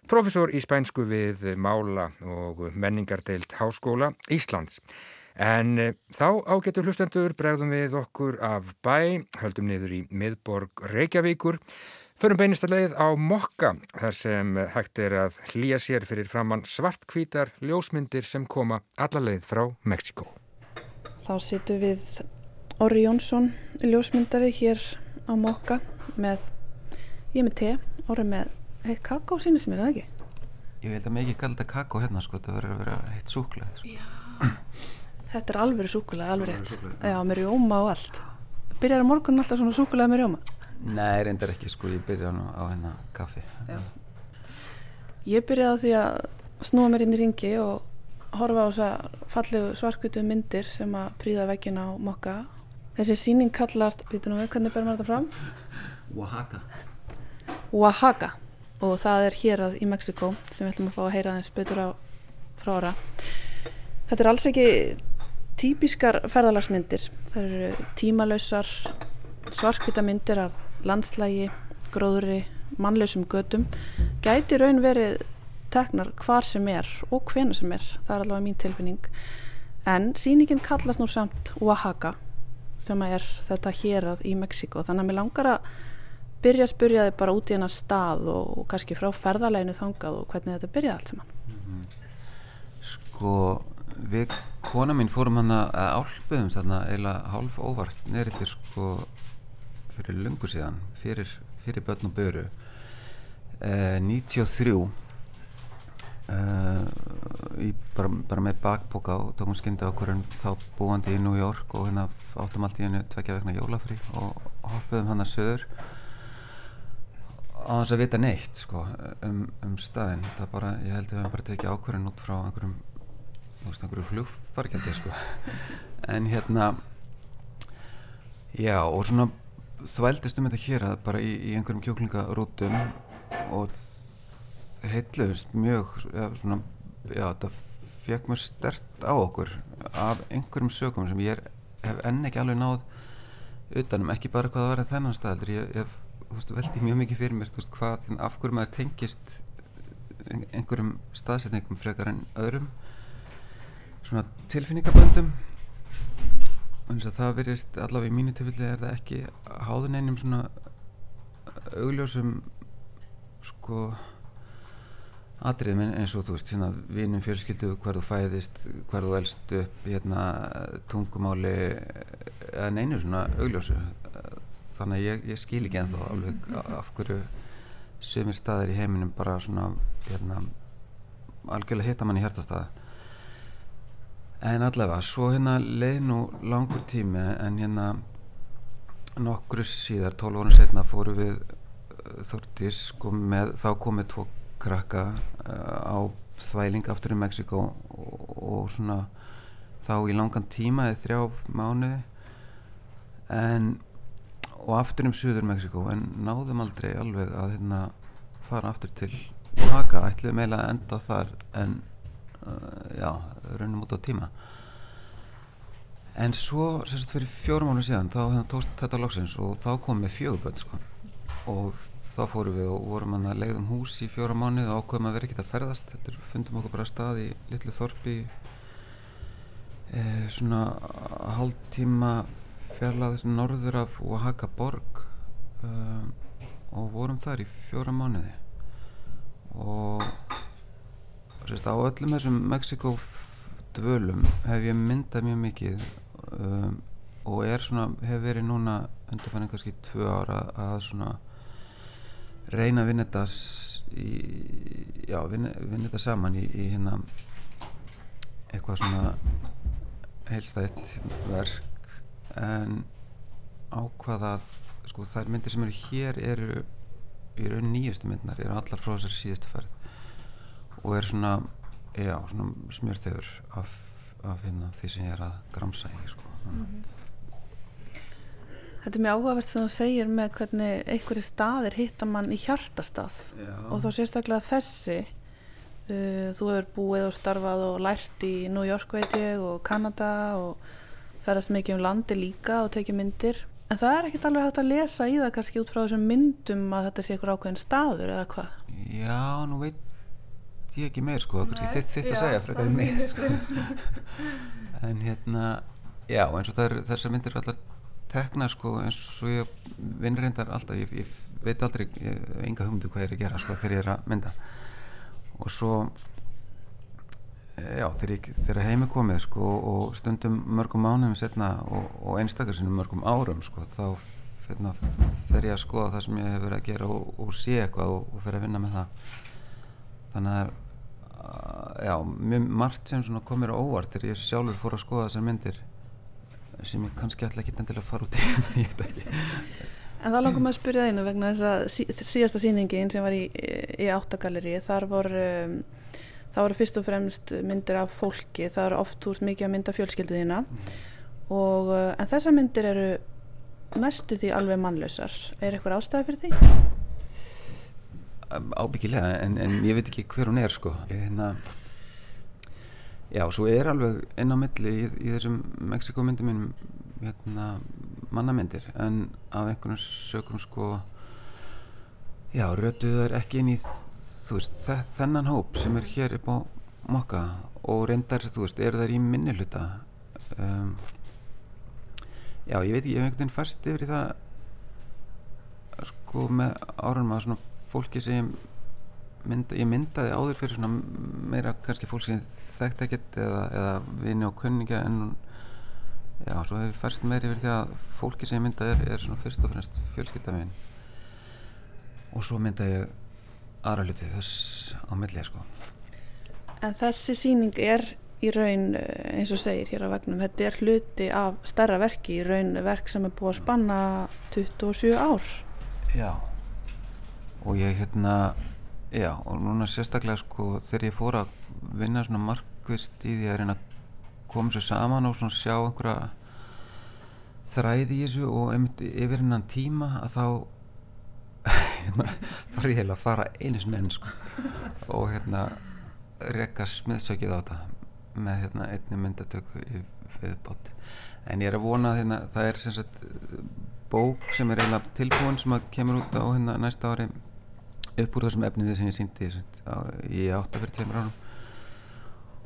profesor í spænsku við Mála og menningardeilt Háskóla Íslands. En eh, þá ágetur hlustendur bregðum við okkur af bæ, höldum niður í miðborg Reykjavíkur, förum beinist að leið á Mokka þar sem hægt er að hlýja sér fyrir framann svartkvítar ljósmyndir sem koma alla leið frá Mexiko. Þá situm við Orri Jónsson ljósmyndari hér á Mokka með, ég með te, Orri með heitt kakó sínist mér, eða ekki? Ég veit að mig ekki kalda kakó hérna sko, það verður að vera heitt súkla. Sko. Þetta er alveg súkulega, alveg rétt. Já, með rjóma og allt. Byrjar á morgun alltaf svona súkulega með rjóma? Nei, reyndar ekki sko, ég byrja nú á hennar kaffi. Já. Ég byrjaði á því að snúa mér inn í ringi og horfa á þessa fallegu svarkutu myndir sem að príða veginn á mokka. Þessi síning kallast, býtu nú við, hvernig ber maður þetta fram? Oaxaca. Oaxaca og það er hér að í Mexiko sem við ætlum að fá að heyra þess betur á frá ára. Þetta er alls ekki típiskar ferðalagsmyndir. Það eru tímalösar svarkvita myndir af landslægi, gróðri, mannlausum gödum. Gæti raun verið teknar hvar sem er og hvena sem er. Það er allavega mín tilfinning. En síningin kallast nú samt Oaxaca sem er þetta hérað í Mexiko. Þannig að mér langar að byrja að spyrja þið bara út í hennar stað og, kannski frá ferðaleginu þangað og hvernig þetta byrjaði allt saman. Mm -hmm. Sko við kona mín fórum hann að álpuðum þarna eiginlega hálf óvart neyrir sko fyrir lungu síðan fyrir, fyrir börn og böru eh, 93 í, bara, bara með bakboka og tókum skyndi ákvörðun þá búandi í New York og hérna áttum allt í hennu tvekja vegna jólafri og hoppuðum hann að söður á þess að vita neitt sko um, um staðin það bara, ég held að við bara tekið ákvörðun út frá einhverjum þú veist, einhverju flugfargjaldi sko. en hérna já, og svona þvældist um þetta hér að bara í, í einhverjum kjóklingarútum og heitluðist mjög ja, svona, já, þetta fekk mér stert á okkur af einhverjum sögum sem ég er, hef enn ekki alveg náð utanum, ekki bara hvað það var en þennan staðaldur, ég þú veist, veldi mjög mikið fyrir mér, veist, hvað, af hverju maður tengist einhverjum staðsetningum frekar en öðrum svona tilfinningaböndum. Þess að það verist allavega í mínu tilfelli er það ekki háðun einum svona augljósum sko atriðum eins og þú veist hérna vinum fjölskyldu hver þú fæðist hver þú elst upp hérna tungumáli eða neinu svona augljósu. Þannig að ég, ég skil ekki ennþá alveg af hverju sömur staðir í heiminum bara svona hérna algjörlega hitta mann í hjartastað. En allavega svo hérna leið nú langur tími en hérna nokkru síðar, 12 órun setna fóru við Þortís sko, með, þá komið tvo krakka uh, á þvæling aftur í Mexiko og, og svona þá í langan tíma eða þrjá mánuði en og aftur um Suður Mexiko en náðum aldrei alveg að hérna fara aftur til Oaxaca ætliðum eiginlega að enda þar en uh, já, raunum út á tíma en svo sérst fyrir fjórum mánu síðan þá hérna, tókst þetta loksins og þá komum við fjöguböld sko. og þá fórum við og vorum hann að leiðum hús í fjóra mánu og ákveðum að vera ekkert að ferðast heldur fundum okkur bara stað í litlu þorpi e, svona hálf tíma fjarlæðis norður af Oaxaca borg um, og vorum þar í fjóra mánuði. Og sérst, á öllum þessum Mexiko dvölum hef ég myndað mjög mikið um, og er svona, hef verið núna undirfæðin kannski tvö ára að svona reyna að vinna þetta í, já, vinna, vinna þetta saman í, í hérna eitthvað svona heilstætt verk en ákvaðað sko þær myndir sem eru hér eru í raun nýjastu myndnar eru allar frá þessari síðustu færð og er svona, já, svona smjörþefur af, af hérna, því sem ég er að gramsa í sko. mm -hmm. Þetta er mjög áhugavert sem þú segir með hvernig einhverju staðir hittar mann í hjartastað Já. og þá sérstaklega þessi uh, þú hefur búið og starfað og lært í New York veit ég og Kanada og ferast mikið um landi líka og tekið myndir en það er ekkert alveg hægt að lesa í það kannski út frá þessum myndum að þetta sé einhver ákveðin staður eða hvað Já, nú veit ég ekki meir sko, kannski þitt að segja frekar í mig sko. en hérna já, eins og þessar myndir er allar tekna sko eins og ég vinn reyndar alltaf, ég, ég veit aldrei ég enga hugmyndu hvað ég er að gera sko þegar ég er að mynda. Og svo já, þegar, ég, þegar heimi komið sko og stundum mörgum mánuðum setna og, og einstakar sinnum mörgum árum sko þá hérna, fer ég að skoða það sem ég hef verið að gera og, og sé eitthvað og, og fer að vinna með það. Þannig að já, mjög margt sem komir á óvart þegar ég sjálfur fór að skoða þessar myndir sem ég kannski ætla ekki endilega að fara út í En þá langum að spyrja það einu vegna þess að sí, síðasta síningin sem var í, í áttagalleri þar voru um, það voru fyrst og fremst myndir af fólki það eru oft úr mikið að mynda fjölskylduðina mm. og uh, en þessar myndir eru næstu því alveg mannlausar er eitthvað ástæði fyrir því? Ábyggilega en, en ég veit ekki hver hún er sko ég hérna Já, svo er alveg inn á milli í, í þessum Mexiko-myndum mínum hérna, mannamyndir. En af einhvern sögum sko já, rötuðu þær ekki inn í veist, þennan hóp sem er hér upp á mokka. Og reyndar, þú veist, eru þær í minni hluta. Um, já, ég veit ekki, ég hef einhvern veginn færst yfir í það sko með árunum að svona fólki sem mynda, ég myndaði áður fyrir svona meira kannski fólk sem þekkt ekkert eða, eða vini og kunningja en já, svo hefur færst meir yfir því að fólki sem ég mynda er, er svona fyrst og fremst fjölskyldaminn og svo mynda ég aðra hluti þess á millið sko. En þessi síning er í raun, eins og segir hér á vegnum, þetta er hluti af stærra verki í raun verk sem er búið að spanna 27 ár. Já. Og ég hérna já og núna sérstaklega sko þegar ég fór að vinna svona markvist í því að reyna að koma svo saman og svona sjá einhverja þræði í þessu og einmitt yfir hennan tíma að þá þarf ég heila að fara einu svona enn sko og hérna rekka smiðsökið á þetta með hérna einni myndatöku í viðbót. En ég er að vona að hérna, það er sem sagt bók sem er eiginlega tilbúin sem að kemur út á hérna næsta ári upp úr þessum efnið sem ég síndi í átta fyrir tveimur árum.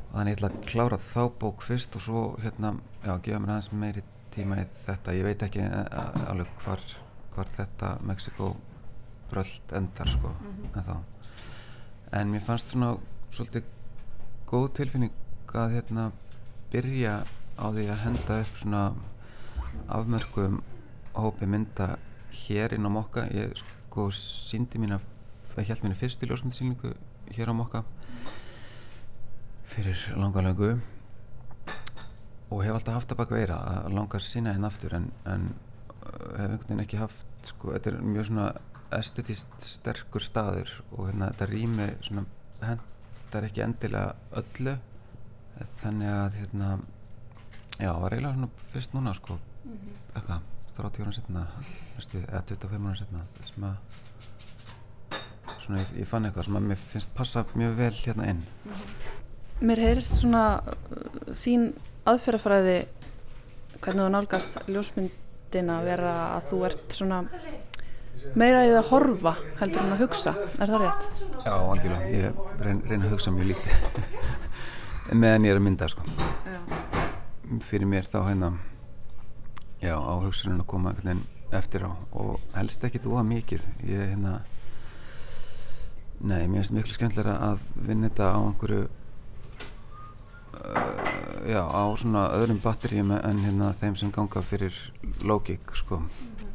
Og þannig ég ætla að klára þá bók fyrst og svo hérna, já, gefa mér aðeins meiri tíma í þetta. Ég veit ekki eh, alveg hvar, hvar þetta Mexiko bröld endar sko mm -hmm. en þá en mér fannst svona svolítið góð tilfinning að hérna byrja á því að henda upp svona afmörkum hópi mynda hér inn á Mokka. Ég sko síndi mín að ég held mínu fyrstu ljósmyndasýningu hér á Mokka fyrir langa löngu. Og hef alltaf haft að baka veira að langa að sína henn aftur en, en uh, hef einhvern veginn ekki haft sko, þetta er mjög svona estetíst sterkur staður og hérna þetta rými svona hendar ekki endilega öllu. Þannig að hérna já, var eiginlega svona fyrst núna sko. Mm -hmm. eitthvað, 30 ára setna eða 25 ára setna sem að svona ég, ég fann eitthvað sem að mér finnst passa mjög vel hérna inn. Mér heyrist svona uh, þín aðferðafræði hvernig þú nálgast ljósmyndina að vera að þú ert svona meira í það að horfa heldur en að hugsa, er það rétt? Já, algjörlega, ég reyn, reyna að hugsa mjög lítið. Meðan ég er að mynda sko. Fyrir mér þá hérna já, á hugsunum að koma eftir á og helst ekki þú að mikið. Ég hérna nei, mér finnst miklu skemmtilega að vinna þetta á einhverju uh, já, á svona öðrum batterjum en hérna þeim sem ganga fyrir logik sko mm -hmm.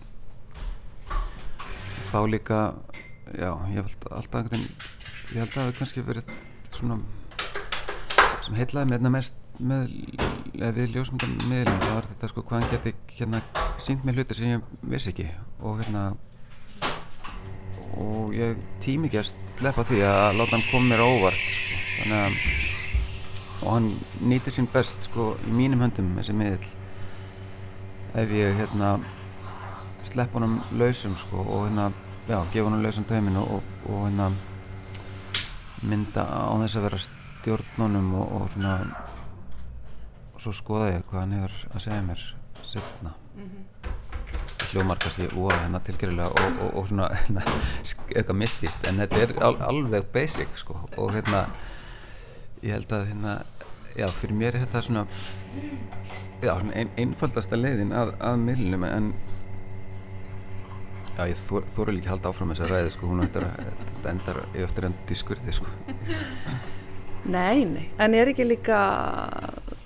þá líka já, ég held alltaf einhvern ég held að það hefur kannski verið svona sem heitlaði mér mest með, við ljósmyndan miðlum það var þetta sko hvað hann geti hérna sínt með hlutir sem ég vissi ekki og hérna og ég tími ekki að sleppa því að láta hann koma mér óvart þannig að og hann nýtir sín best sko í mínum höndum þessi miðl ef ég hérna slepp honum lausum sko og hérna já, gefa honum lausum dæminu og, og hérna mynda á þess að vera stjórnunum og, og svona og svo skoða ég hvað hann hefur að segja mér setna mm -hmm. Hljómarkast ég úa hérna tilgjörlega og, og, og svona hérna, eitthvað mistist en þetta er al alveg basic sko og hérna ég held að hérna já fyrir mér er þetta svona já svona ein, einfaldasta leiðin að, að millunum en já ég þor, þorur líka halda áfram þess að ræði sko hún eftir að þetta endar eftir enn diskurði sko. Nei, nei, en ég er ekki líka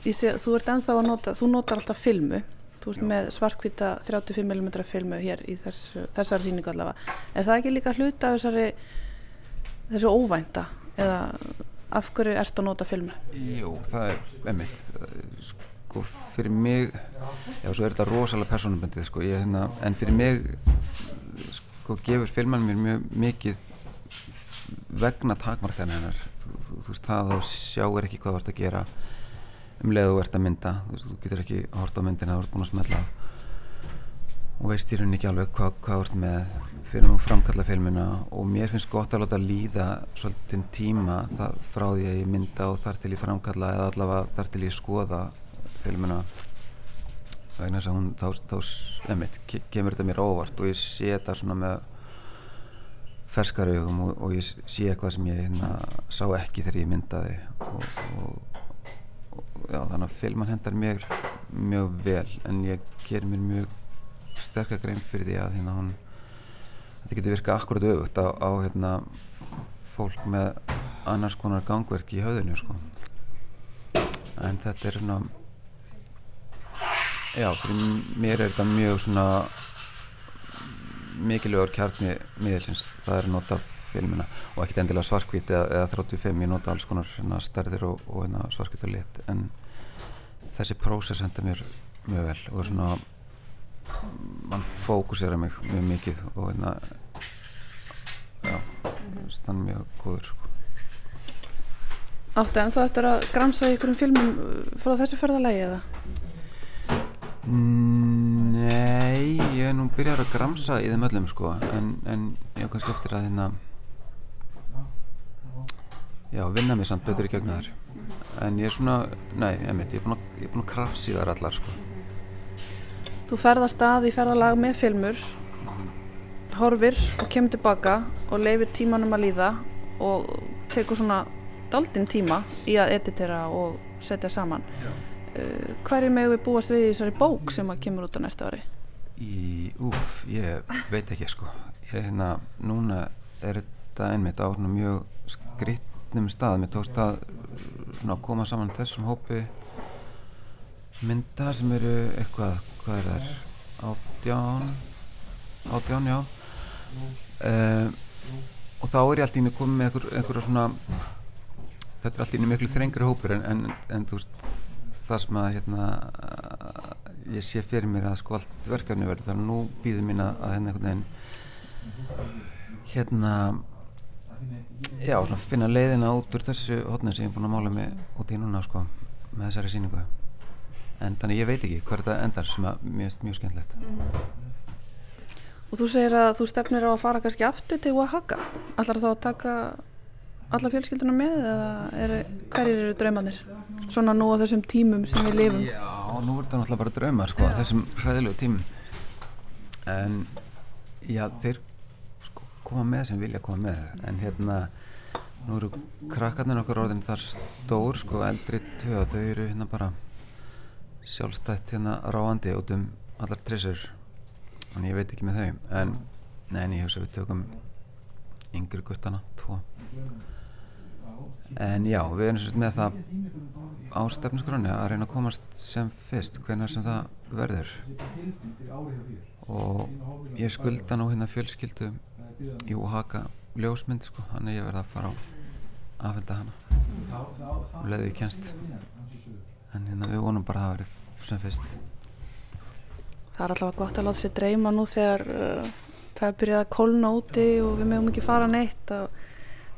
sé, þú ert ennþá að nota þú notar alltaf filmu þú ert Já. með svarkvita 35mm filmu hér í þess, þessari síningu allavega er það ekki líka hluta af þessari þessu óvænta eða af hverju ert að nota filmu? Jú, það er emitt sko fyrir mig já, svo er þetta rosalega personabendið sko, ég, hérna, en fyrir mig sko gefur filman mér mjög mikið vegna takmarkaðin hennar þú, þú, þú veist það þá sjáur ekki hvað þú ert að gera um leið þú ert að mynda þú, getur ekki að horta á myndina þú ert búin að smetla og veist í rauninni ekki alveg hvað, hvað þú ert með fyrir nú framkalla filmina og mér finnst gott að láta líða svolítið tíma það, frá því að ég mynda og þar til ég framkalla eða allavega þar til ég skoða filmina vegna þess að hún þá, þá emitt, kemur þetta mér óvart og ég sé þetta svona með ferskarögum og, og ég sé eitthvað sem ég hérna, sá ekki þegar ég myndaði og, og já, þannig að filman hendar mér mjög vel en ég ger mér mjög sterkar grein fyrir því að hérna, hún, þetta getur virkað akkurat auðvögt á, á hérna, fólk með annars konar gangverk í höðinu sko. en þetta er svona já, fyrir mér er þetta mjög svona mikilvægur kjarni miðelsins, það er nota filmina og ekkert endilega svarkvít eða, eða 35, ég nota alls konar stærðir og, og hérna, svarkvít og lit en þessi prósess henda mér mjög vel og er svona mann fókusera mig mjög mikið og hérna já, mm -hmm. mjög góður sko. Áttu en þá eftir að gramsa í einhverjum filmum frá þessi ferðalagi eða? Nei, ég er nú byrjar að gramsa í þeim öllum sko en, en ég hef kannski eftir að hérna já, vinna mér samt betur í gegna þar en ég er svona, nei, ég veit, ég er búin að, ég er búin að krafsi þar allar sko. Þú ferðast að í ferðalag með filmur horfir og kemur tilbaka og leifir tímanum að líða og tekur svona daldinn tíma í að editera og setja saman. Já. Uh, hverju með við búast við í þessari bók sem að kemur út á næsta ári? Í, úf, ég veit ekki sko. Ég hérna, núna er þetta einmitt á mjög skrítnum stað. Mér tókst að svona koma saman þessum hópi mynda sem eru eitthvað, hvað er það átján átján, já. Um, og þá er ég alltaf að koma með einhver, einhverja svona þetta er alltaf inn í miklu þrengri hópur en, en, en þú veist það sem að hérna ég sé fyrir mér að sko allt verkefni verður. Þar nú býður mín að hérna hérna já, svona finna leiðina út úr þessu hotnið sem ég er búin að mála mig út í núna sko með þessari síningu en þannig ég veit ekki hvað þetta endar sem mér finnst mjög skemmtilegt. Og þú segir að þú stefnir á að fara kannski aftur til Oaxaca. Allar þá að taka alla fjölskylduna með eða er, hverjir eru draumanir? Svona nú á þessum tímum sem við lifum. Já, nú er þetta náttúrulega bara draumar sko, þessum hræðilegu tímum. En já, þeir koma með sem vilja koma með. En hérna nú eru krakkarnir okkur orðin þar stór sko, eldri tvö þau eru hérna bara sjálfstætt hérna ráandi út um allar trissur. En ég veit ekki með þau. En neini, ég hugsa við tökum yngri guttana, tvo. En já, við erum svolítið með það á stefnusgráni að reyna að komast sem fyrst. Hvernig sem það verður. Og ég skulda nú hérna fjölskyldu í Oaxaca ljósmynd sko, hann er ég verið að fara á aðfenda hana. Og leiði við kjænst en hérna við vonum bara að það verið sem fyrst. Það er alltaf gott að láta sér dreyma nú þegar uh, það er byrjað að kólna úti og við mögum ekki fara neitt. Og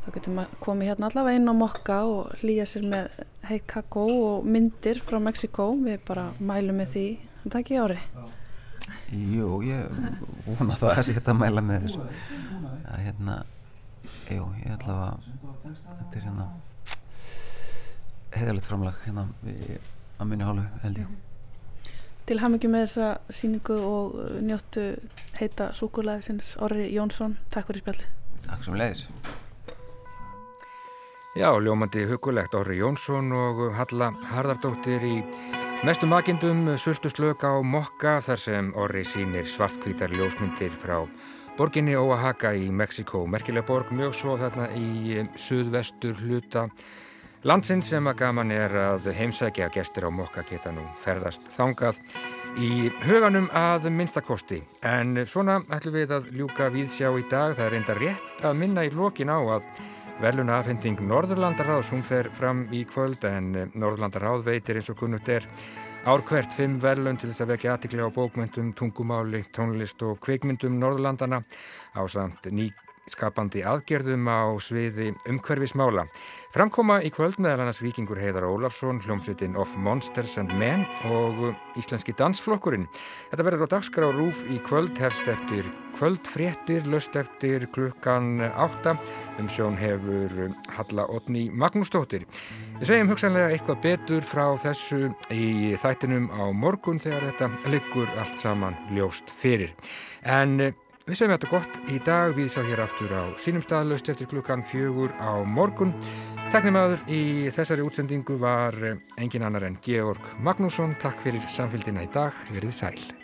þá getum við komið hérna allavega inn á mokka og hlýja sér með heit kakó og myndir frá Mexiko við bara mælum með því en það ekki ári Jú, ég vona það að geta að mæla með þessu. Að hérna jú, ég ætla að þetta er hérna heiðalegt framlag hérna við, að minni hálfu held ég. Til hafmyggjum með þessa síningu og uh, njóttu heita súkulæði sinns Orri Jónsson, takk fyrir spjalli Takk sem leiðis Já, ljómandi hugulegt Orri Jónsson og Halla Harðardóttir í mestu makindum sultuslög á Mokka þar sem Orri sínir svartkvítar ljósmyndir frá borginni Oaxaca í Mexiko. Merkilega borg mjög svo þarna í suðvestur hluta landsinn sem að gaman er að heimsækja gestir á Mokka geta nú ferðast þangað í huganum að minnstakosti. En svona ætlum við að ljúka viðsjá í dag. Það er reynda rétt að minna í lokin á að Verluna afhending Norðurlandaráðs, hún fer fram í kvöld en Norðurlandaráð veitir eins og kunnugt er ár hvert fimm verlun til þess að vekja aðtikli á bókmyndum, tungumáli, tónlist og kveikmyndum Norðurlandana á samt nýskapandi aðgerðum á sviði umhverfismála. Framkoma í kvöld meðal annars Víkingur Heiðar Ólafsson, hljómsveitin Of Monsters and Men og Íslenski dansflokkurinn. Þetta verður á dagskrá rúf í kvöld hefst eftir kvöldfréttir, löst eftir klukkan átta um sjón hefur Halla Otni Magnúsdóttir. Við segjum hugsanlega eitthvað betur frá þessu í þættinum á morgun þegar þetta liggur allt saman ljóst fyrir. En við segjum þetta gott í dag, við sá hér aftur á sínum staðlöst eftir klukkan fjögur á morgun. Teknimaður í þessari útsendingu var engin annar en Georg Magnússon. Takk fyrir samfélgina í dag, verið sæl.